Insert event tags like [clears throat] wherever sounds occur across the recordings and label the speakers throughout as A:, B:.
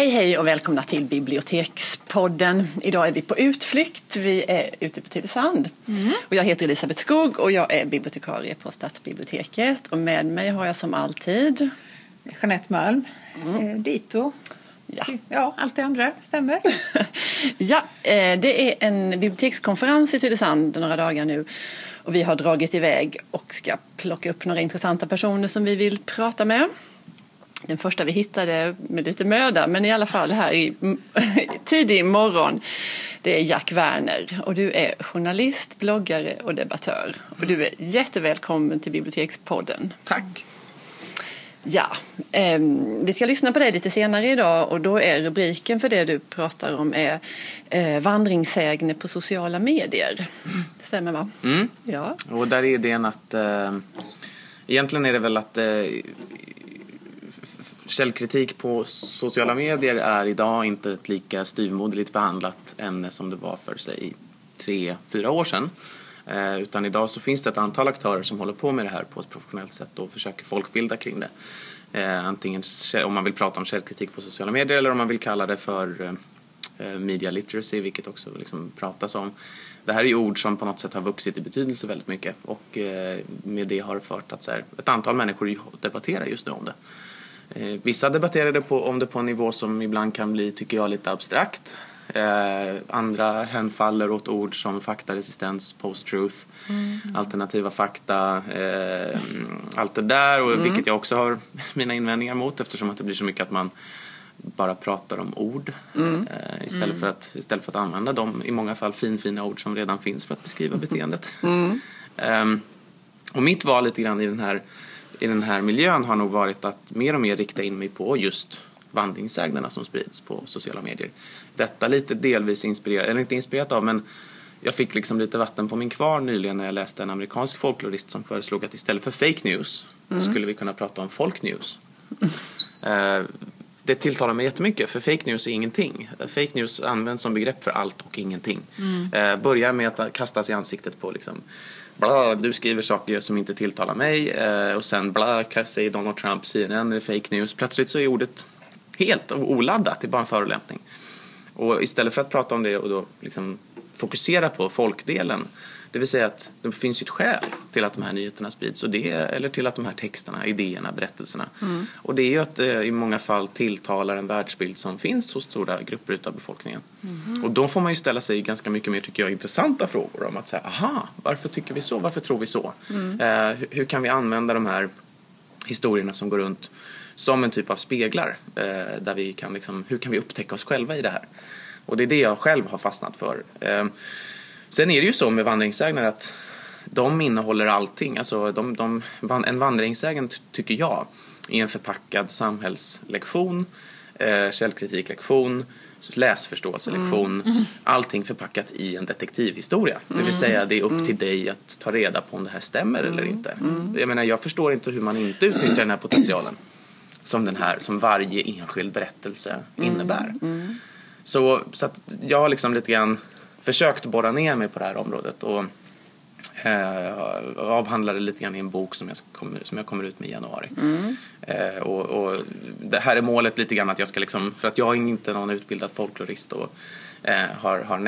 A: Hej hej och välkomna till Bibliotekspodden. Idag är vi på utflykt. Vi är ute på Tylösand. Mm. Och jag heter Elisabeth Skog och jag är bibliotekarie på Stadsbiblioteket. Och med mig har jag som alltid
B: Jeanette Malm, mm. Eh, dito. Ja. ja, allt det andra stämmer. [laughs]
A: ja, eh, det är en bibliotekskonferens i Tylösand några dagar nu. Och vi har dragit iväg och ska plocka upp några intressanta personer som vi vill prata med den första vi hittade med lite möda, men i alla fall här i [laughs] tidig morgon. Det är Jack Werner och du är journalist, bloggare och debattör. Och du är jättevälkommen till Bibliotekspodden.
C: Tack.
A: Ja, eh, vi ska lyssna på dig lite senare idag och då är rubriken för det du pratar om är eh, vandringssägner på sociala medier. Mm. Det stämmer va?
C: Mm. Ja. Och där är idén att eh, egentligen är det väl att eh, källkritik på sociala medier är idag inte ett lika styvmoderligt behandlat ämne som det var för sig tre, fyra år sedan. Eh, utan idag så finns det ett antal aktörer som håller på med det här på ett professionellt sätt och försöker folkbilda kring det. Eh, antingen om man vill prata om källkritik på sociala medier eller om man vill kalla det för eh, eh, media literacy, vilket också liksom pratas om. Det här är ju ord som på något sätt har vuxit i betydelse väldigt mycket och eh, med det har fört att så här, ett antal människor debatterar just nu om det. Eh, vissa debatterade på, om det på en nivå som ibland kan bli, tycker jag, lite abstrakt. Eh, andra hänfaller åt ord som faktaresistens, post-truth, mm. alternativa fakta, eh, allt det där, och, mm. vilket jag också har [laughs] mina invändningar mot eftersom att det blir så mycket att man bara pratar om ord mm. eh, istället, mm. för att, istället för att använda de i många fall finfina ord som redan finns för att beskriva [laughs] beteendet. Mm. um, och mitt val lite grann i den här i den här miljön har nog varit att mer och mer rikta in mig på just vandringssägnerna som sprids på sociala medier. Detta lite delvis inspirerat, eller inte inspirerat av, men jag fick liksom lite vatten på min kvar nyligen när jag läste en amerikansk folklorist som föreslog att istället för fake news mm. skulle vi kunna prata om folk news. Mm. [laughs] det tilltalar mig jättemycket för fake news är ingenting. Fake news används som begrepp för allt och ingenting. Mm. Eh, börjar med att kastas i ansiktet på liksom bla, du skriver saker som inte tilltalar mig eh, och sen bla, säger Donald Trump, CNN är fake news. Plötsligt så är ordet helt oladdat, det är bara en förolämpning. Och istället för att prata om det och då liksom fokusera på folkdelen det vill säga att det finns ju ett skäl till att de här nyheterna sprids och det, eller till att de här texterna, idéerna, berättelserna. Mm. Och det är ju att det eh, i många fall tilltalar en världsbild som finns hos stora grupper av befolkningen. Mm. Och då får man ju ställa sig ganska mycket mer, tycker jag, intressanta frågor om att säga, aha, varför tycker vi så? Varför tror vi så? Mm. Eh, hur, hur kan vi använda de här historierna som går runt som en typ av speglar eh, där vi kan liksom, hur kan vi upptäcka oss själva i det här? Och det är det jag själv har fastnat för. Eh, Sen är det ju så med vandringssägner att de innehåller allting. Alltså de, de, en vandringssägen tycker jag är en förpackad samhällslektion, eh, källkritiklektion, läsförståelselektion. Mm. Allting förpackat i en detektivhistoria. Det vill mm. säga det är upp till dig att ta reda på om det här stämmer eller mm. inte. Mm. Jag menar jag förstår inte hur man inte utnyttjar den här potentialen som den här, som varje enskild berättelse innebär. Så, så att jag har liksom lite grann försökt borra ner mig på det här området och eh, avhandlar det lite grann i en bok som jag kommer, som jag kommer ut med i januari. Mm. Eh, och, och, det här är målet lite grann att jag ska liksom, för att jag är inte någon utbildad folklorist och eh, har, har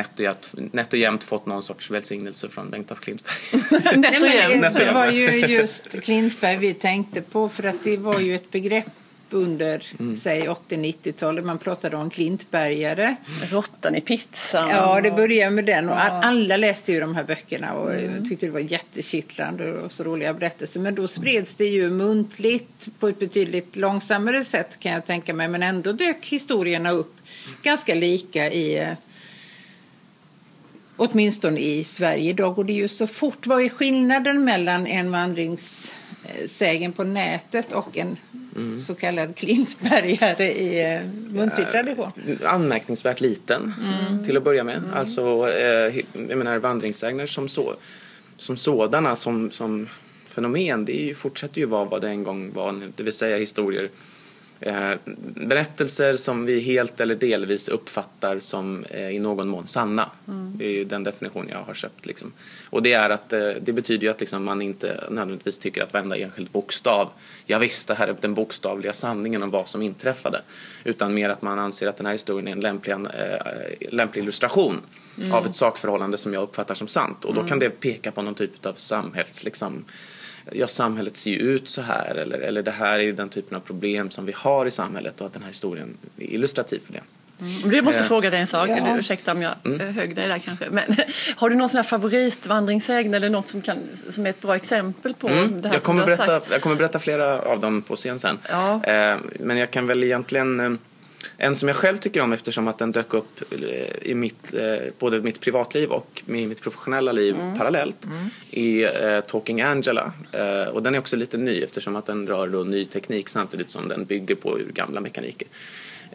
C: nätt och, jämt fått någon sorts välsignelse från Bengt af Klintberg. [laughs]
B: nätt och jämt. Det var ju just Klintberg vi tänkte på för att det var ju ett begrepp under mm. säg 80-90-talet. Man pratade om klintbergare.
A: Råttan i pizzan.
B: Ja, det började med den. Och alla läste ju de här böckerna och mm. tyckte det var jättekittlande och så roliga berättelser. Men då spreds det ju muntligt på ett betydligt långsammare sätt kan jag tänka mig. Men ändå dök historierna upp ganska lika i eh, åtminstone i Sverige. Idag går det ju så fort. Vad är skillnaden mellan en vandringssägen på nätet och en mm. så kallad klintbergare i eh, muntlig tradition?
C: Anmärkningsvärt liten mm. till att börja med. Mm. Alltså, eh, jag menar vandringssägner som, så, som sådana, som, som fenomen, det ju, fortsätter ju vara vad det en gång var, det vill säga historier berättelser som vi helt eller delvis uppfattar som eh, i någon mån sanna. Mm. Det är ju den definition jag har köpt. Liksom. Och det är att eh, det betyder ju att liksom, man inte nödvändigtvis tycker att varenda enskild bokstav, ja visst det här är den bokstavliga sanningen om vad som inträffade. Utan mer att man anser att den här historien är en lämplig, lämplig illustration mm. av ett sakförhållande som jag uppfattar som sant. Och då mm. kan det peka på någon typ av samhälls, liksom, ja, samhället ser ju ut så här eller, eller det här är den typen av problem som vi har i samhället och att den här historien är illustrativ för det.
A: Mm. Jag måste eh, fråga dig en sak, ja. ursäkta om jag mm. högg dig där kanske. Men, [laughs] har du någon sån här favoritvandringssägn eller något som, kan, som är ett bra exempel på mm. det här
C: jag kommer, berätta, jag kommer berätta flera av dem på scen sen. Ja. Eh, men jag kan väl egentligen eh, en som jag själv tycker om eftersom att den dök upp eh, i mitt, eh, både mitt privatliv och i mitt professionella liv mm. parallellt mm. i uh, Talking Angela. Och den är också lite ny eftersom att den rör då ny teknik samtidigt som den bygger på gamla mekaniker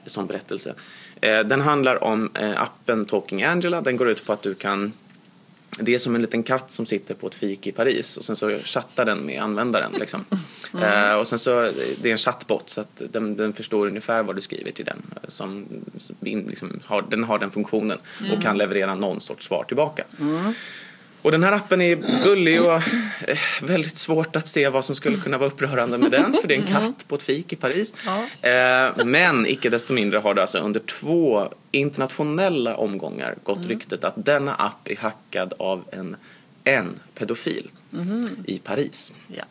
C: som berättelse. Den handlar om appen Talking Angela. Den går ut på att du kan det är som en liten katt som sitter på ett fik i Paris och sen så chattar den med användaren. Liksom. [laughs] Mm. Uh, och sen så, det är en chattbot så att den, den förstår ungefär vad du skriver till den. Som, liksom, har, den har den funktionen mm. och kan leverera någon sorts svar tillbaka. Mm. Och den här appen är gullig och eh, väldigt svårt att se vad som skulle kunna vara upprörande med den för det är en mm. katt på ett fik i Paris. Ja. Eh, men icke desto mindre har det alltså under två internationella omgångar gått mm. ryktet att denna app är hackad av en, en pedofil mm. i Paris. Ja.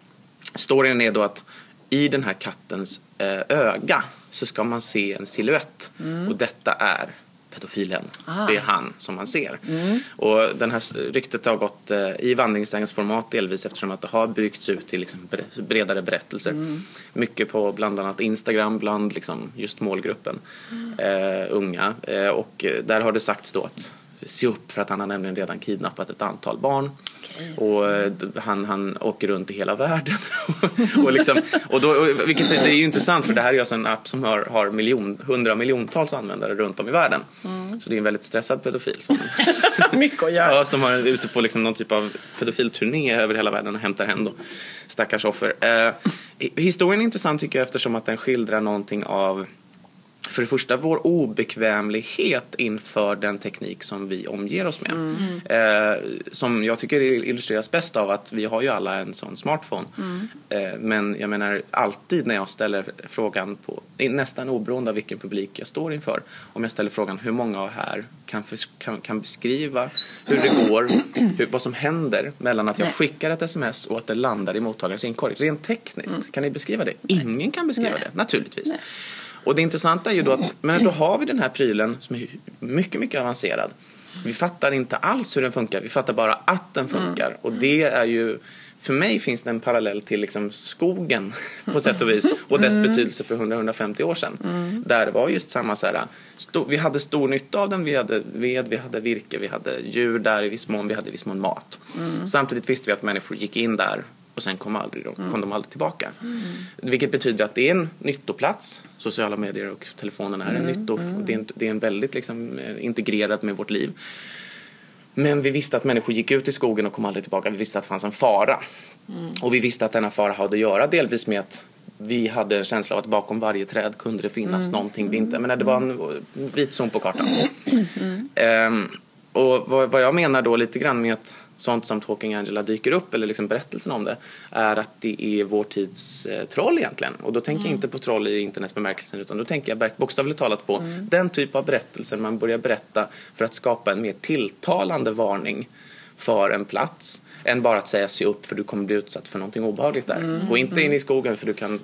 C: Storyn är då att i den här kattens eh, öga så ska man se en siluett mm. och detta är pedofilen. Ah. Det är han som man ser. Mm. Och den här ryktet har gått eh, i vandringssägensformat delvis eftersom att det har byggts ut till liksom bredare berättelser. Mm. Mycket på bland annat Instagram bland liksom just målgruppen mm. eh, unga. Eh, och där har det sagts då att se upp för att han har nämligen redan kidnappat ett antal barn. Okay. Och eh, han, han åker runt i hela världen. [laughs] och liksom, och då, vilket det är ju intressant för det här är alltså en app som har, har miljon, hundra miljontals användare runt om i världen. Mm. Så det är en väldigt stressad pedofil som, [laughs]
A: Mycket att göra.
C: ja, som har ute på liksom någon typ av pedofilturné över hela världen och hämtar hem då stackars offer. Eh, historien är intressant tycker jag eftersom att den skildrar någonting av för det första vår obekvämlighet inför den teknik som vi omger oss med. Mm. Eh, som jag tycker illustreras bäst av att vi har ju alla en sån smartphone. Mm. Eh, men jag menar alltid när jag ställer frågan på, nästan oberoende av vilken publik jag står inför, om jag ställer frågan hur många här kan, för, kan, kan beskriva hur det går, hur, vad som händer mellan att jag skickar ett sms och att det landar i mottagarens inkorg. Rent tekniskt, mm. kan ni beskriva det? Ingen kan beskriva Nej. det, naturligtvis. Nej. Och det intressanta är ju då att men då har vi den här prylen som är mycket, mycket avancerad. Vi fattar inte alls hur den funkar, vi fattar bara att den funkar. Mm. Och det är ju, för mig finns det en parallell till liksom skogen [laughs] på sätt och vis och dess mm. betydelse för 100-150 år sedan. Mm. Där det var just samma så här, stor, vi hade stor nytta av den, vi hade ved, vi hade virke, vi hade djur där i viss mån, vi hade i viss mån mat. Mm. Samtidigt visste vi att människor gick in där och sen kom, aldrig, kom mm. de aldrig tillbaka. Mm. Vilket betyder att det är en nyttoplats. Sociala medier och telefonen är en mm. nytto. Mm. Det, är en, det är en väldigt liksom, eh, integrerat med vårt liv. Men vi visste att människor gick ut i skogen och kom aldrig tillbaka. Vi visste att det fanns en fara. Mm. Och vi visste att denna fara hade att göra delvis med att vi hade en känsla av att bakom varje träd kunde det finnas mm. någonting vi inte... Men det var en vit zon på kartan. Um, och vad, vad, jag menar då lite grann med att sånt som Talking Angela dyker upp, eller liksom berättelsen om det, är att det är vår tids eh, troll egentligen. Och då tänker mm. jag inte på troll i internetbemärkelsen utan då tänker jag bokstavligt talat på mm. den typ av berättelser man börjar berätta för att skapa en mer tilltalande varning för en plats än bara att säga se upp för du kommer bli utsatt för någonting obehagligt där. Mm. Gå inte in i skogen för du kan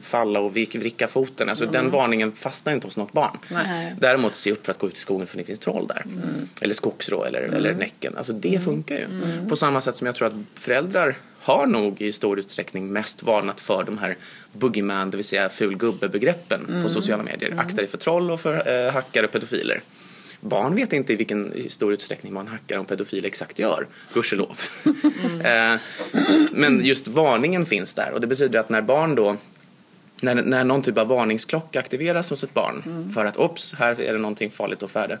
C: falla och vricka foten. Alltså mm. Den varningen fastnar inte hos något barn. Nej. Däremot se upp för att gå ut i skogen för det finns troll där. Mm. Eller skogsrå eller, mm. eller näcken. Alltså det mm. funkar ju. Mm. På samma sätt som jag tror att föräldrar har nog i stor utsträckning mest varnat för de här boogeyman, det vill säga ful gubbe-begreppen på sociala medier. Akta dig för troll och för äh, hackare och pedofiler barn vet inte i vilken stor utsträckning man hackar om pedofil exakt gör, gudskelov. Mm. [laughs] Men just varningen finns där och det betyder att när barn då när, när någon typ av varningsklocka aktiveras hos ett barn mm. för att ops, här är det någonting farligt och färde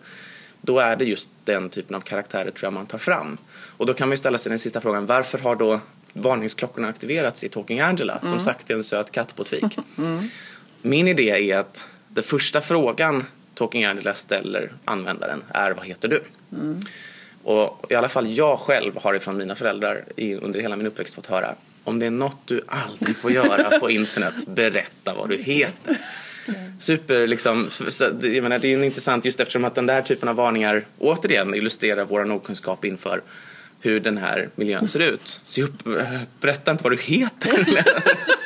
C: då är det just den typen av karaktärer tror jag man tar fram. Och då kan man ju ställa sig den sista frågan, varför har då varningsklockorna aktiverats i Talking Angela? Mm. Som sagt, är en söt katt på ett fik. Mm. min idé är att den första frågan Talking Angeles ställer användaren är vad heter du? Mm. Och i alla fall jag själv har ifrån mina föräldrar i, under hela min uppväxt fått höra om det är något du aldrig får göra på [laughs] internet, berätta vad du heter. Super liksom, jag menar, det är intressant just eftersom att den där typen av varningar återigen illustrerar vår okunskap inför hur den här miljön ser ut. Se upp, berätta inte vad du heter. [laughs]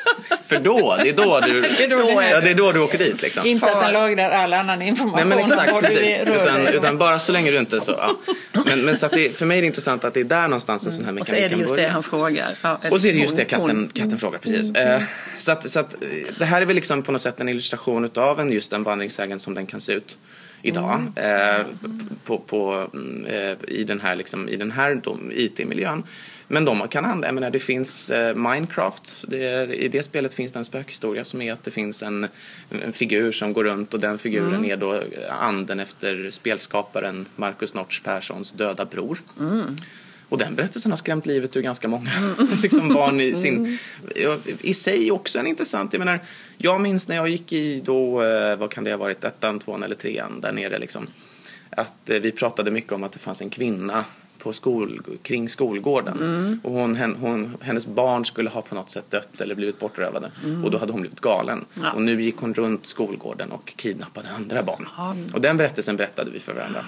C: [laughs] För då, det är då du, [laughs] det är då, ja, det är då du åker dit. Liksom.
B: Inte att den lagrar all annan information.
C: Nej men exakt, precis. Utan, utan, bara så länge du inte så. Ja. Men, men så att det, för mig är det intressant att det är där någonstans en sån här mekanik
A: Och så är det just det han frågar.
C: Ja, och så är det just det katten, katten frågar, precis. Mm. Eh, så, att, så att det här är väl liksom på något sätt en illustration av en, just en vandringssägen som den kan se ut idag mm. eh, på, på, eh, i den här, liksom, i den här IT-miljön. Men de kan använda, jag menar, det finns eh, Minecraft, det, i det spelet finns det en spökhistoria som är att det finns en, en figur som går runt och den figuren mm. är då anden efter spelskaparen Marcus Notch Perssons döda bror. Mm. Och den berättelsen har skrämt livet ur ganska många [laughs] liksom barn i sin... Mm. I sig också en intressant... Jag menar, jag minns när jag gick i då, eh, vad kan det ha varit, ettan, tvåan eller trean där nere liksom. Att eh, vi pratade mycket om att det fanns en kvinna på skol, kring skolgården. Mm. Och hon, hon, hennes barn skulle ha på något sätt dött eller blivit bortrövade. Mm. Och då hade hon blivit galen. Ja. Och nu gick hon runt skolgården och kidnappade andra barn. Mm. Och den berättelsen berättade vi för varandra.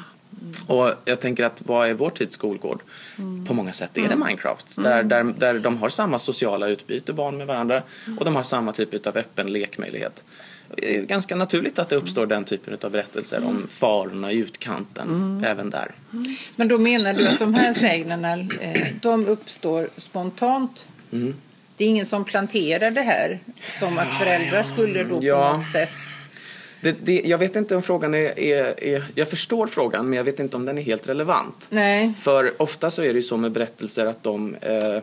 C: Och jag tänker att vad är vår tids skolgård? Mm. På många sätt är det mm. Minecraft. Mm. Där, där, där de har samma sociala utbyte, barn med varandra. Och de har samma typ av öppen lekmöjlighet. Det är ganska naturligt att det uppstår den typen av berättelser om farorna i utkanten mm. även där.
B: Men då menar du att de här sägnerna eh, de uppstår spontant? Mm. Det är ingen som planterar det här som att föräldrar skulle då på ja. något sätt
C: det, det, jag vet inte om frågan är, är, är, Jag förstår frågan men jag vet inte om den är helt relevant.
B: Nej.
C: För ofta så är det ju så med berättelser att de eh,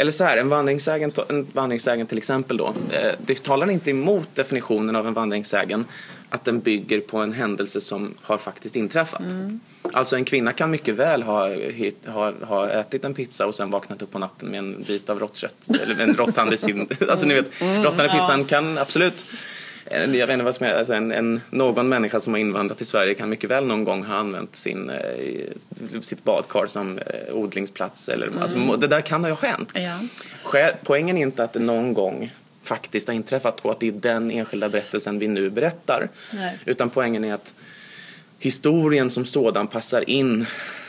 C: eller så här, en vandringssägen, en vandringssägen till exempel då. Eh, det talar inte emot definitionen av en vandringssägen att den bygger på en händelse som har faktiskt inträffat. Mm. Alltså en kvinna kan mycket väl ha, ha, ha ätit en pizza och sen vaknat upp på natten med en bit av råttkött eller en råtthand i sin... [laughs] Alltså ni vet, mm, råttan i pizzan kan absolut jag vet inte vad som är, alltså en, en, någon människa som har invandrat till Sverige kan mycket väl någon gång ha använt sin, eh, sitt badkar som eh, odlingsplats. Eller, mm. alltså, det där kan ha hänt. Ja. Poängen är inte att det någon gång faktiskt har inträffat och att det är den enskilda berättelsen vi nu berättar. Nej. Utan poängen är att historien som sådan passar in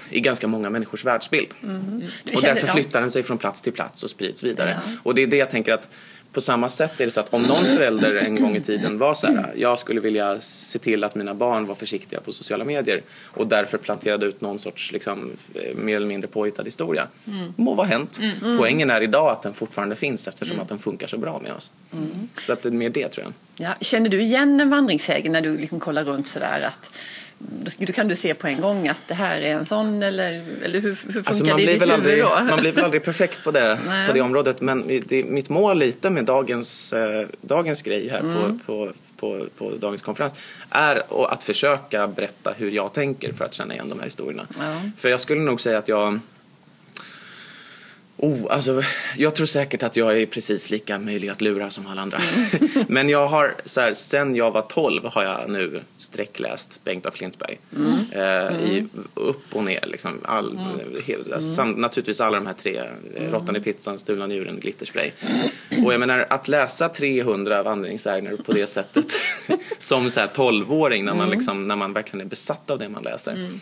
C: i ganska många människors världsbild. Mm. Och därför flyttar den sig från plats till plats och sprids vidare. Ja. Och det är det jag tänker att på samma sätt är det så att om någon förälder en gång i tiden var så här, jag skulle vilja se till att mina barn var försiktiga på sociala medier och därför planterade ut någon sorts liksom, eh, mer eller mindre påhittad historia. Mm. Må vara hänt. Mm. mm. Poängen är idag att den fortfarande finns eftersom mm. att den funkar så bra med oss. Mm. Så att det är mer det tror jag.
A: Ja, känner du igen en vandringssägen när du liksom kollar runt sådär att då kan du se på en gång att det här är en sån eller, eller hur, hur funkar alltså det i ditt huvud
C: aldrig,
A: då?
C: Man blir väl aldrig perfekt på det, [laughs] på det området men det, mitt mål lite med dagens, eh, dagens grej här mm. på, på, på, på, dagens konferens är att försöka berätta hur jag tänker för att känna igen de här historierna. Ja. För jag skulle nog säga att jag Oh, alltså, jag tror säkert att jag är precis lika möjlig att lura som alla andra. Mm. [laughs] Men jag har, så här, sen jag var 12 har jag nu sträckläst Bengt af Klintberg. Mm. Eh, i, mm. upp och ner liksom. All, mm. hel, sam, naturligtvis alla de här tre. Mm. Råttan i pizzan, Stulna njuren, Glitterspray. Och jag menar att läsa 300 vandringssägner på det sättet [laughs] som så här 12-åring när man, mm. liksom, när man verkligen är besatt av det man läser.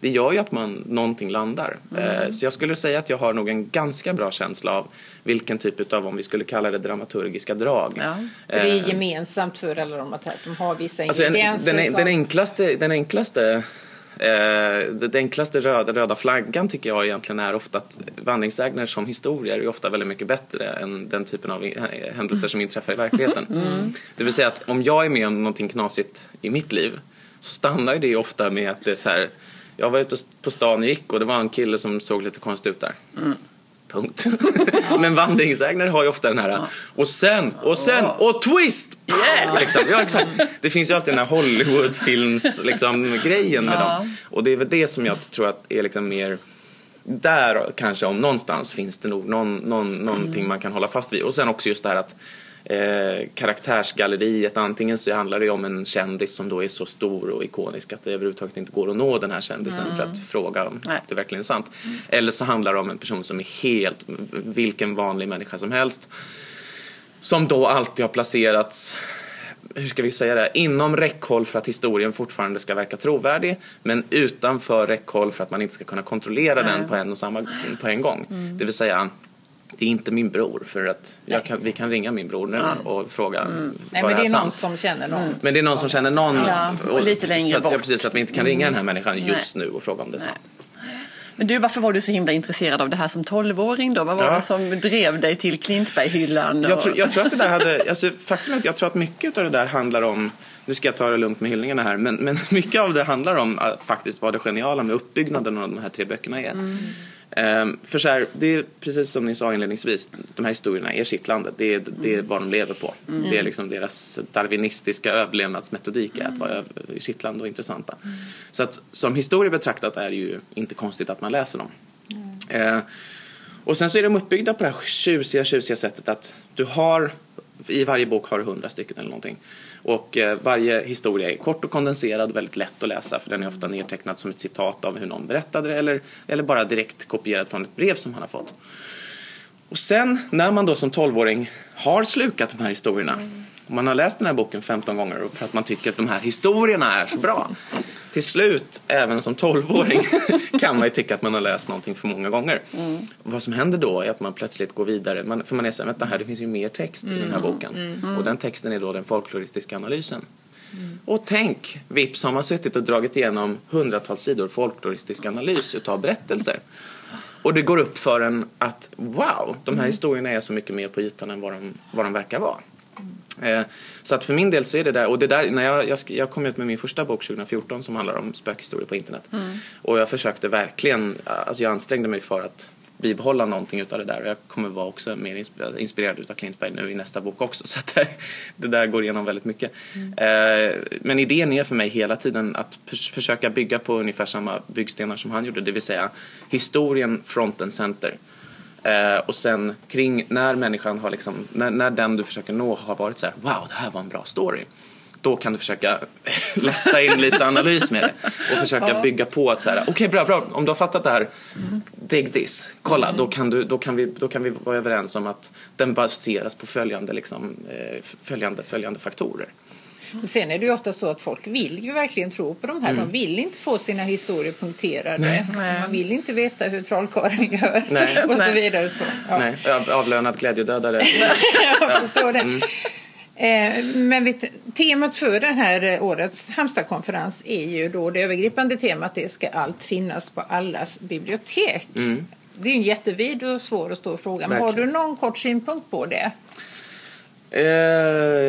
C: Mm det gör ju att man, någonting landar. Mm. Eh, så jag skulle säga att jag har nog en ganska bra känsla av vilken typ av, om vi skulle kalla det dramaturgiska drag. Ja,
B: för det är eh, gemensamt för alla de att de har vissa ingredienser.
C: Alltså en, den, som... den enklaste, den enklaste Eh, den enklaste röda, röda flaggan tycker jag egentligen är ofta att vandringssägner som historier är ofta väldigt mycket bättre än den typen av händelser som inträffar i verkligheten. Mm. Det vill säga att om jag är med om någonting knasigt i mitt liv så stannar det ofta med att det är så här jag var ute på stan och gick och det var en kille som såg lite konstig ut där. Mm. Punkt. [laughs] Men vandringsägare har ju ofta den här och sen, och sen, och twist! Yeah! Liksom. Ja, exakt. Det finns ju alltid den här Hollywoodfilms liksom, grejen med dem. Och det är väl det som jag tror att är liksom mer där kanske om någonstans finns det nog någon, någon, någonting mm. man kan hålla fast vid. Och sen också just det här att eh, karaktärsgalleriet. Antingen så handlar det om en kändis som då är så stor och ikonisk att det överhuvudtaget inte går att nå den här kändisen mm. för att fråga om Nej. det verkligen är sant. Mm. Eller så handlar det om en person som är helt, vilken vanlig människa som helst. Som då alltid har placerats hur ska vi säga det, inom räckhåll för att historien fortfarande ska verka trovärdig men utanför räckhåll för att man inte ska kunna kontrollera Nej. den på en och samma på en gång. Mm. Det vill säga det är inte min bror för att kan, vi kan ringa min bror nu ja. och fråga mm.
B: Nej, men det är, är någon som känner någon. Mm.
C: Men det är någon som känner någon.
A: Ja, och, och lite längre
C: så att,
A: bort.
C: Ja, precis, att vi inte kan ringa den här människan just nu och fråga om det är sant.
A: Men du, varför var du så himla intresserad av det här som tolvåring då? Vad var ja. det som drev dig till Klintberghyllan? Och...
C: Jag, tror, jag tror att det där hade, alltså, faktum är att jag tror att mycket av det där handlar om nu ska jag ta det lugnt med hyllningarna här, men, men [laughs] mycket av det handlar om faktiskt vad det geniala med uppbyggnaden av de här tre böckerna är. Mm. Um, för så här, det är precis som ni sa inledningsvis, de här historierna är kittlandet. Det är, det är vad de lever på. Mm. Det är liksom deras darwinistiska överlevnadsmetodik är att vara kittlande och intressanta. Mm. Så att som historia betraktat är det ju inte konstigt att man läser dem. Uh, och sen så är de uppbyggda på det här tjusiga, tjusiga sättet att du har, i varje bok har du hundra stycken eller någonting. Och eh, varje historia är kort och kondenserad och väldigt lätt att läsa för den är ofta nedtecknad som ett citat av hur någon berättade det eller, eller bara direkt kopierad från ett brev som han har fått. Och sen när man då som tolvåring har slukat de här historierna mm och man har läst den här boken 15 gånger och för att man tycker att de här historierna är så bra till slut, även som tolvåring, [laughs] kan man ju tycka att man har läst någonting för många gånger. Mm. Vad som händer då är att man plötsligt går vidare, man, för man är såhär, vänta här, det finns ju mer text mm. i den här mm. boken. Mm. Och den texten är då den folkloristiska analysen. Mm. Och tänk, vips har man suttit och dragit igenom hundratals sidor folkloristisk analys utav berättelser. Och det går upp för en att wow, de här mm. historierna är så mycket mer på ytan än vad de, vad de verkar vara. Eh, så att för min del så är det där, och det där, när jag, jag, jag kom ut med min första bok 2014 som handlar om spökhistorier på internet. Mm. Och jag försökte verkligen, alltså jag ansträngde mig för att bibehålla någonting utav det där och jag kommer vara också mer inspirerad, utav Klintberg nu i nästa bok också [laughs] så att det, det där går igenom väldigt mycket. Mm. Eh, men idén är för mig hela tiden att försöka bygga på ungefär samma byggstenar som han gjorde, det vill säga historien front and center. Eh, och sen kring när människan har liksom, när, när den du försöker nå har varit så här, wow det här var en bra story. Då kan du försöka [laughs] lästa in lite analys med det och försöka ja. bygga på att så här, okej okay, bra, bra, om du har fattat det här, mm. dig this, kolla, mm. då, kan du, då, kan vi, då kan vi vara överens om att den baseras på följande, liksom, eh, följande, följande faktorer.
B: Sen är det ju ofta så att folk vill ju verkligen tro på de här. Mm. De vill inte få sina historier punkterade. Nej. Man vill inte veta hur trollkarlen gör Nej. [laughs] och så vidare. Så,
C: ja. Nej. Avlönad glädjedödare. [laughs]
B: Jag förstår det. Mm. Eh, men vet, temat för den här eh, årets Halmstadkonferens är ju då det övergripande temat det ska allt finnas på allas bibliotek. Mm. Det är en jättevid och svår och stor fråga. Men har du någon kort synpunkt på det?
C: Uh,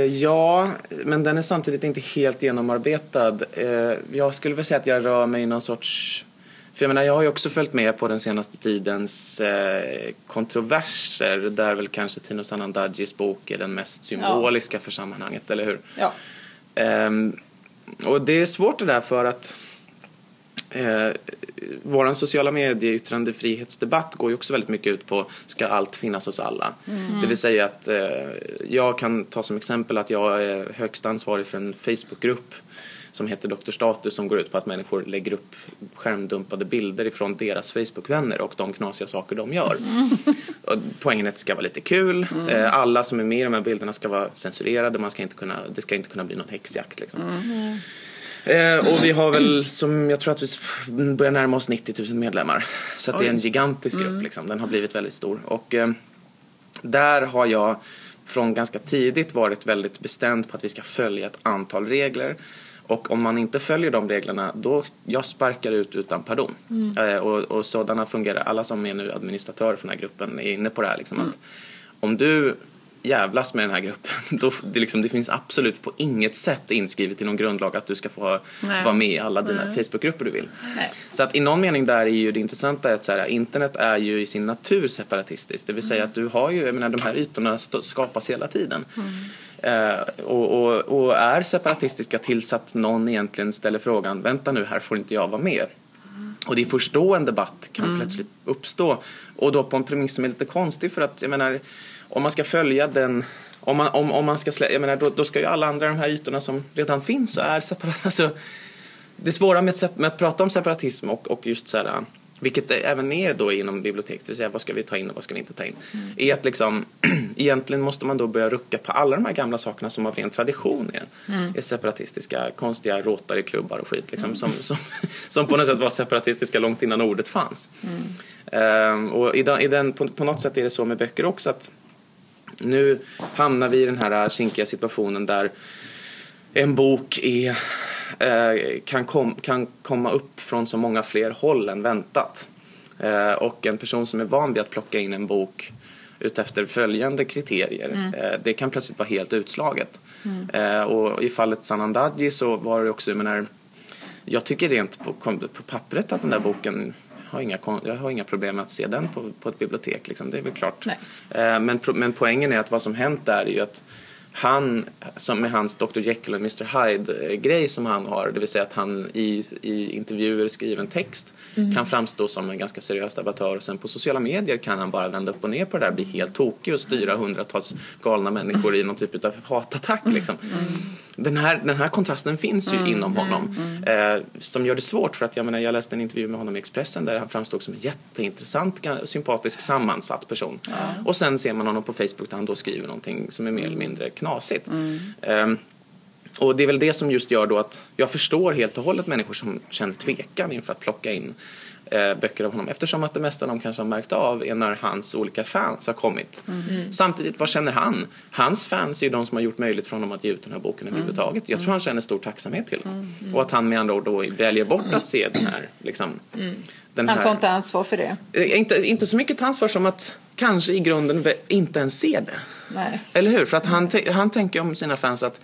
C: ja, men den är samtidigt inte helt genomarbetad. Uh, jag skulle väl säga att jag rör mig i någon sorts... För jag menar, jag har ju också följt med på den senaste tidens uh, kontroverser där väl kanske Tino Sanandajis bok är den mest symboliska ja. för sammanhanget, eller hur?
B: Ja.
C: Um, och det är svårt det där för att eh, vår sociala medier yttrandefrihetsdebatt går ju också väldigt mycket ut på ska allt finnas hos alla. Mm. Det vill säga att eh, jag kan ta som exempel att jag är högst ansvarig för en Facebookgrupp som heter Dr. Status som går ut på att människor lägger upp skärmdumpade bilder ifrån deras Facebookvänner och de knasiga saker de gör. Mm. Poängen är att det ska vara lite kul. Mm. Eh, alla som är med i de här bilderna ska vara censurerade. Man ska inte kunna, det ska inte kunna bli någon häxjakt. Liksom. Mm. Eh, och vi har väl, som jag tror att vi börjar närma oss 90 000 medlemmar. Så det är en gigantisk grupp mm. liksom. Den har blivit väldigt stor. Och eh, där har jag från ganska tidigt varit väldigt bestämd på att vi ska följa ett antal regler. Och om man inte följer de reglerna, då jag sparkar ut utan pardon. Mm. Eh, och, och sådana fungerar. Alla som är nu administratörer för den här gruppen är inne på det här. Liksom, mm. att om du jävlas med den här gruppen. [laughs] Då, det, liksom, det finns absolut på inget sätt inskrivet i någon grundlag att du ska få vara med i alla dina Nej. Facebookgrupper du vill. Nej. Så att i någon mening där är ju det intressanta att så här, internet är ju i sin natur separatistiskt. Det vill säga mm. att du har ju, jag menar de här ytorna skapas hela tiden. Mm. Uh, och, och, och, är separatistiska tills att någon egentligen ställer frågan, vänta nu här får inte jag vara med. Mm. Och det är först då en debatt kan mm. plötsligt uppstå. Och då på en premiss som är lite konstig för att jag menar om man ska följa den om man, om, om man ska slä, jag menar, då, då ska ju alla andra de här ytorna som redan finns och är separata. [laughs] Alltså, det svåra med, med att prata om separatism och, och just så här, vilket det även är då inom biblioteket, det vill säga vad ska vi ta in och vad ska vi inte ta in, mm. är att liksom, [clears throat] egentligen måste man då börja rucka på alla de här gamla sakerna som av ren tradition är, mm. är separatistiska, konstiga Rotary-klubbar och skit, liksom, mm. som, som, [laughs] som på något sätt var separatistiska långt innan ordet fanns. Um, och i den, på, på något sätt är det så med böcker också att nu hamnar vi i den här kinkiga situationen där en bok är Eh, kan, kom, kan komma upp från så många fler håll än väntat. Eh, och en person som är van vid att plocka in en bok utefter följande kriterier, mm. Eh, det kan plötsligt vara helt utslaget. Mm. och i fallet Sanandaji så var det också, jag menar, jag tycker rent på, på pappret att den där boken har inga, jag har inga problem med att se den på, på ett bibliotek. Liksom. Det är väl klart. Men, men poängen är att vad som hänt där är ju att han, som med hans Dr Jekyll och Mr Hyde-grej som han har, det vill säga att han i, i intervjuer skriven text mm. kan framstå som en ganska seriös debattör och sen på sociala medier kan han bara vända upp och ner på det där, bli helt tokig och styra hundratals galna människor i någon typ av hatattack liksom. Mm. Den, här, den här kontrasten finns ju mm. inom honom mm. eh, som gör det svårt för att jag menar, jag läste en intervju med honom i Expressen där han framstod som en jätteintressant, sympatisk, sammansatt person. Och sen ser man honom på Facebook där han då skriver någonting som är mer eller mindre knasigt. Mm. Och det är väl det som just gör då att jag förstår helt och hållet människor som känner tvekan inför att plocka in eh, böcker av honom eftersom att det mesta de kanske har märkt av är när hans olika fans har kommit. Mm. Samtidigt, vad känner han? Hans fans är ju de som har gjort möjligt för honom att ge ut den här boken överhuvudtaget. Jag tror han känner stor tacksamhet till mm. Och att han med andra ord då väljer bort att se den här liksom,
B: den han tar inte ansvar för det?
C: Eh, inte, inte så mycket ansvar som att kanske i grunden inte ens ser det.
B: Nej.
C: Eller hur? För att han, han tänker om sina fans att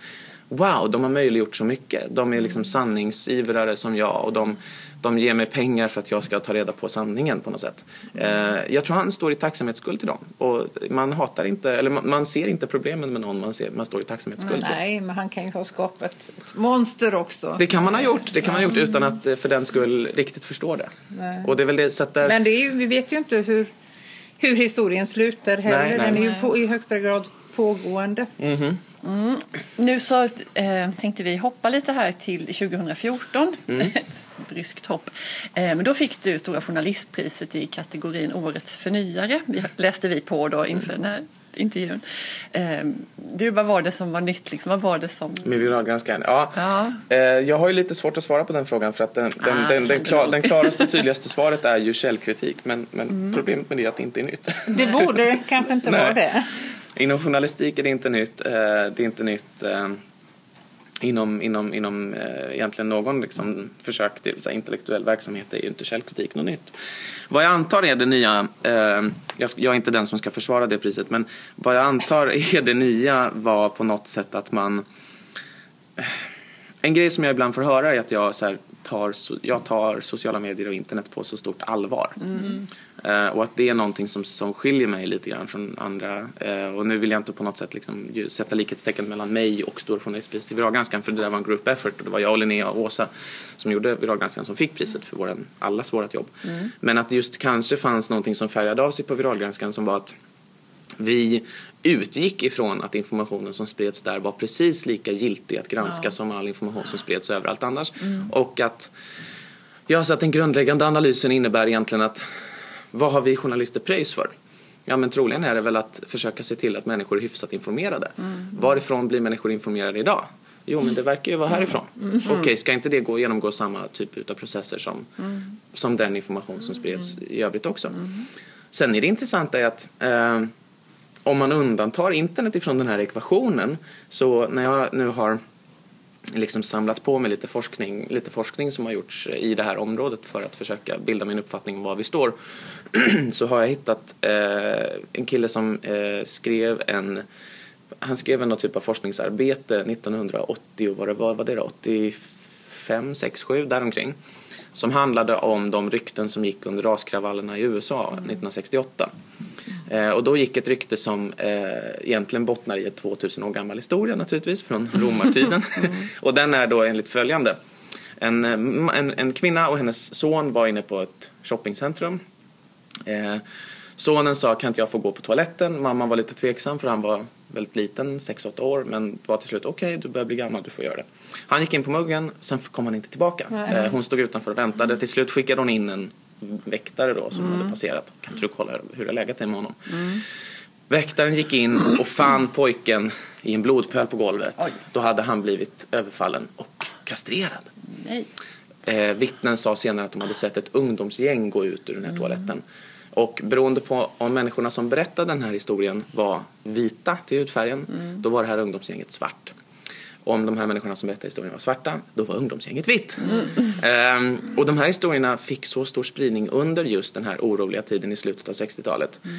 C: wow, de har möjliggjort så mycket. De är liksom sanningsivrare som jag och de, de ger mig pengar för att jag ska ta reda på sanningen på något sätt. Eh, jag tror han står i tacksamhetsskuld till dem. Och man hatar inte, eller man, ser inte problemen med någon man, ser, man står i tacksamhetsskuld
B: till. Nej, men han kan ju ha skapat ett monster också.
C: Det kan man ha gjort, det kan man ha gjort utan att eh, för den skull riktigt förstå det. Nej. Och det är väl det, så där...
B: Men det är ju, vi vet ju inte hur, hur historien slutar heller. Nej, nej. Den är ju på, i högsta grad pågående.
C: Mm -hmm.
A: Mm. Nu så eh, tänkte vi hoppa lite här till 2014. Mm. [laughs] Ett bryskt hopp. Eh, men då fick du Stora Journalistpriset i kategorin Årets förnyare. Vi, läste vi på då inför den här intervjun. Eh, du, vad var det som var nytt? Liksom? Vad var det som...
C: Med viralgranskaren? Ja. ja. Eh, jag har ju lite svårt att svara på den frågan för att den, den, ah, den, den, klar, den klaraste och [laughs] tydligaste svaret är ju källkritik. Men, men mm. problemet med det är att det inte är nytt.
B: Det borde kanske inte vara det.
C: Inom journalistik är det inte nytt. Eh, det är inte nytt eh, inom, inom, inom eh, egentligen någon liksom, försök till så här, intellektuell verksamhet är ju inte källkritik något nytt. Vad jag antar är det nya, eh, jag, jag är inte den som ska försvara det priset, men vad jag antar är det nya var på något sätt att man en grej som jag ibland får höra är att jag, så här, tar, jag tar sociala medier och internet på så stort allvar. Mm. Uh, och att det är någonting som, som skiljer mig lite grann från andra. Uh, och nu vill jag inte på något sätt liksom sätta likhetstecken mellan mig och Storjournalistpriset till Viralgranskan för det där var en group effort och det var jag, Linnea och Åsa som gjorde Viralgranskan som fick priset för våran, allas vårt jobb. Mm. Men att det just kanske fanns någonting som färgade av sig på Viralgranskan som var att vi utgick ifrån att informationen som spreds där var precis lika giltig att granska ja. som all information som spreds överallt annars. Mm. Och att, ja, så att den grundläggande analysen innebär egentligen att vad har vi journalister pröjs för? Ja men troligen är det väl att försöka se till att människor är hyfsat informerade. Mm. Varifrån blir människor informerade idag? Jo men det verkar ju vara härifrån. Mm. Okej, okay, ska inte det gå, genomgå samma typ av processer som, mm. som den information som spreds i övrigt också? Mm. Sen är det intressanta är att eh, om man undantar internet ifrån den här ekvationen så när jag nu har liksom samlat på mig lite forskning, lite forskning som har gjorts i det här området för att försöka bilda min uppfattning om var vi står [clears throat] så har jag hittat eh, en kille som eh, skrev en han skrev en typ av forskningsarbete 1980 vad det var, det då, 85, 6, 7 däromkring som handlade om de rykten som gick under raskravallerna i USA 1968. Eh, och då gick ett rykte som eh, egentligen bottnar i ett 2000 år gammal historia naturligtvis från [laughs] romartiden. mm. [laughs] och den är då enligt följande. En, eh, en, en, kvinna och hennes son var inne på ett shoppingcentrum. Eh, Sonen sa, kan inte jag få gå på toaletten? Mamman var lite tveksam för han var väldigt liten, 6-8 år, men var till slut okej, okay, du börjar bli gammal, du får göra det. Han gick in på muggen, sen kom han inte tillbaka. Nej. Hon stod utanför och väntade. Till slut skickade hon in en väktare då som mm. hade passerat. Kan inte du kolla hur det läget är med honom? Mm. Väktaren gick in och fann pojken i en blodpöl på golvet. Oj. Då hade han blivit överfallen och kastrerad. Nej. Eh, vittnen sa senare att de hade sett ett ungdomsgäng gå ut ur den här mm. toaletten. Och beroende på om människorna som berättade den här historien var vita till hudfärgen, mm. då var det här ungdomsgänget svart. Om de här människorna som berättade historien var svarta, då var ungdomsgänget vitt. Mm. Ehm, och de här historierna fick så stor spridning under just den här oroliga tiden i slutet av 60-talet. Mm.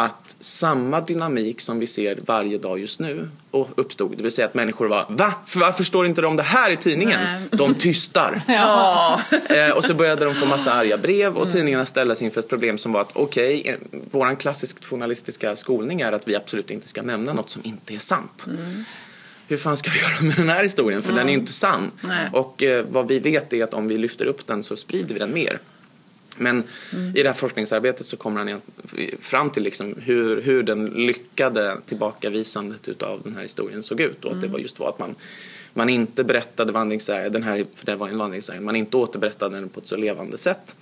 C: Att samma dynamik som vi ser varje dag just nu uppstod. Det vill säga att människor var Va? Varför står inte de det här i tidningen? Nej. De tystar. [laughs] ja. [laughs] ehm, och så började de få massa arga brev och mm. tidningarna ställdes inför ett problem som var att okej, okay, eh, våran klassisk journalistiska skolning är att vi absolut inte ska nämna något som inte är sant. Mm hur fan ska vi [laughs] göra med den här historien? För mm. den är inte sann. Nej. Och eh, vad vi vet är att om vi lyfter upp den så sprider vi den mer. Men mm. i det här forskningsarbetet så kommer han fram till liksom hur, hur den lyckade tillbakavisandet utav den här historien såg ut. Och att det mm. var just var att man, man inte berättade vandringssägen, den här, för det var en vandringssägen, man inte återberättade den på ett så levande sätt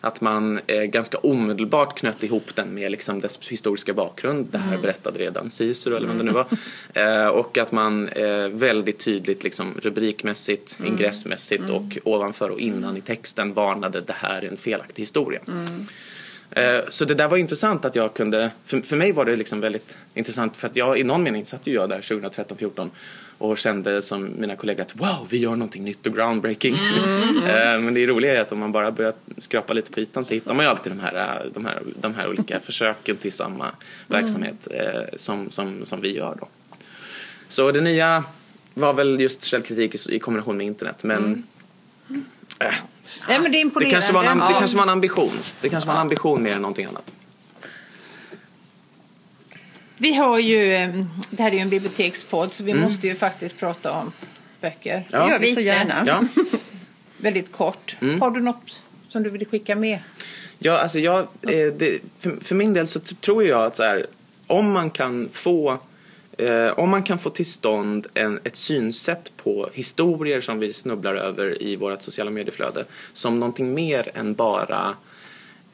C: att man eh, ganska omedelbart knöt ihop den med liksom dess historiska bakgrund. Det här mm. berättade redan Cicero eller vad det nu var. Eh, och att man eh, väldigt tydligt liksom, rubrikmässigt, mm. ingressmässigt mm. och ovanför och innan i texten varnade det här är en felaktig historia. Mm. Eh, så det där var intressant att jag kunde, för, för mig var det liksom väldigt intressant för att jag i någon mening satt ju jag där 2013-14 och kände som mina kollegor att wow, vi gör någonting nytt och groundbreaking. Mm. mm. [laughs] Men det roliga är att om man bara börjar skrapa lite på ytan så hittar man ju alltid de här, de här, de här olika försöken till samma verksamhet mm. som, som, som vi gör då. Så det nya var väl just källkritik i kombination med internet men mm.
B: Äh, Nej, men det, är
C: det, kanske var en, det kanske var en ambition. Det kanske var en ambition mer än någonting annat.
B: Vi har ju, eh, det här är ju en bibliotekspodd så vi mm. måste ju faktiskt prata om böcker.
A: Ja. Det gör vi så gärna. Ja. [laughs]
B: Väldigt kort. Mm. Har du något som du vill skicka med?
C: Ja, alltså jag, eh, det, för, för, min del så tror jag att så här, om man kan få Eh, om man kan få till stånd en, ett synsätt på historier som vi snubblar över i vårt sociala medieflöde som någonting mer än bara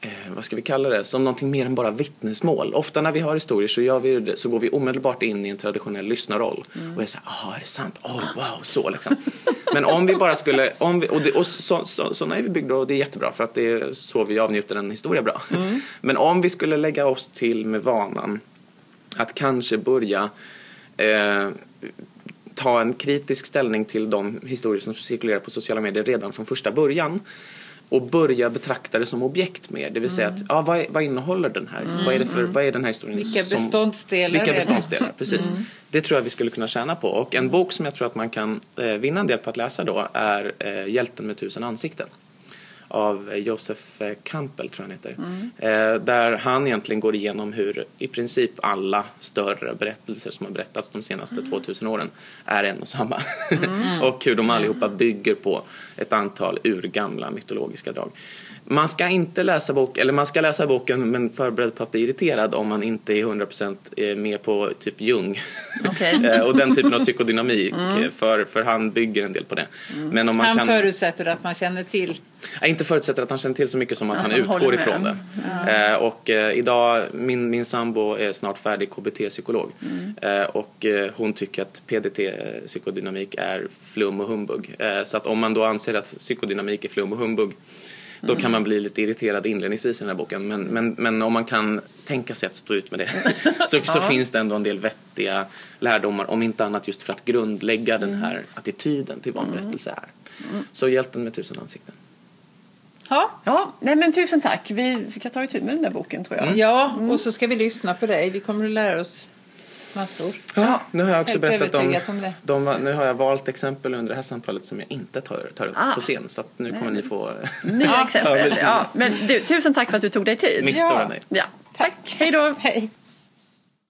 C: eh, vad ska vi kalla det, som någonting mer än bara vittnesmål. Ofta när vi har historier så, gör vi det, så går vi omedelbart in i en traditionell lyssnarroll mm. och är så här, ah, är det sant? Oh, wow, så liksom. [laughs] Men om vi bara skulle, om vi, och, det, och så, så, så, är vi byggda och det är jättebra för att det är så vi avnjuter en historia bra. Mm. [laughs] Men om vi skulle lägga oss till med vanan att kanske börja eh, ta en kritisk ställning till de historier som cirkulerar på sociala medier redan från första början och börja betrakta det som objekt mer. Det vill säga att, ja, vad, vad innehåller den här? Mm, vad, är det för, mm. vad är den här historien?
B: Vilka som, beståndsdelar?
C: Vilka beståndsdelar, precis. Mm. Det tror jag vi skulle kunna tjäna på. Och en bok som jag tror att man kan eh, vinna en del på att läsa då är eh, Hjälten med tusen ansikten av Josef Campbell, tror jag han heter. Mm. Eh, där han egentligen går igenom hur i princip alla större berättelser som har berättats de senaste mm. 2000 åren är en och samma. Mm. [laughs] och hur de allihopa bygger på ett antal urgamla mytologiska drag. Man ska inte läsa bok, eller man ska läsa boken men förberedd på att bli irriterad om man inte är 100% eh, med på typ Jung [laughs] okay. [laughs] Eh, och den typen av psykodynamik mm. för, för han bygger en del på det.
B: Mm. Men om man han kan... förutsätter att man känner till
C: jag inte förutsätter att han känner till så mycket som att ja, han utgår ifrån det. Ja. Eh, och idag, min, min sambo är snart färdig KBT-psykolog mm. och hon tycker att PDT, psykodynamik, är flum och humbug. så att om man då anser att psykodynamik är flum och humbug då kan man bli lite irriterad inledningsvis i den här boken. Men, men, men om man kan tänka sig att stå ut med det [laughs] så, så finns det ändå en del vettiga lärdomar. Om inte annat just för att grundlägga den här attityden till vad en berättelse är. Mm. Så Hjälten med tusen ansikten.
A: Ja. ja, nej men tusen tack. Vi ska ta itu med den där boken tror jag.
B: Mm. Ja, och så ska vi lyssna på dig. Vi kommer att lära oss massor.
C: Ja, nu har jag också berättat om, om de, nu har jag valt exempel under det här samtalet som jag inte tar, tar upp ah. på scen. Så nu kommer nej. ni få [laughs]
A: nya exempel. Ja, men du, tusen tack för att du tog dig tid.
C: Mitt stora nej.
A: Ja, tack. Hej då.
B: Hej.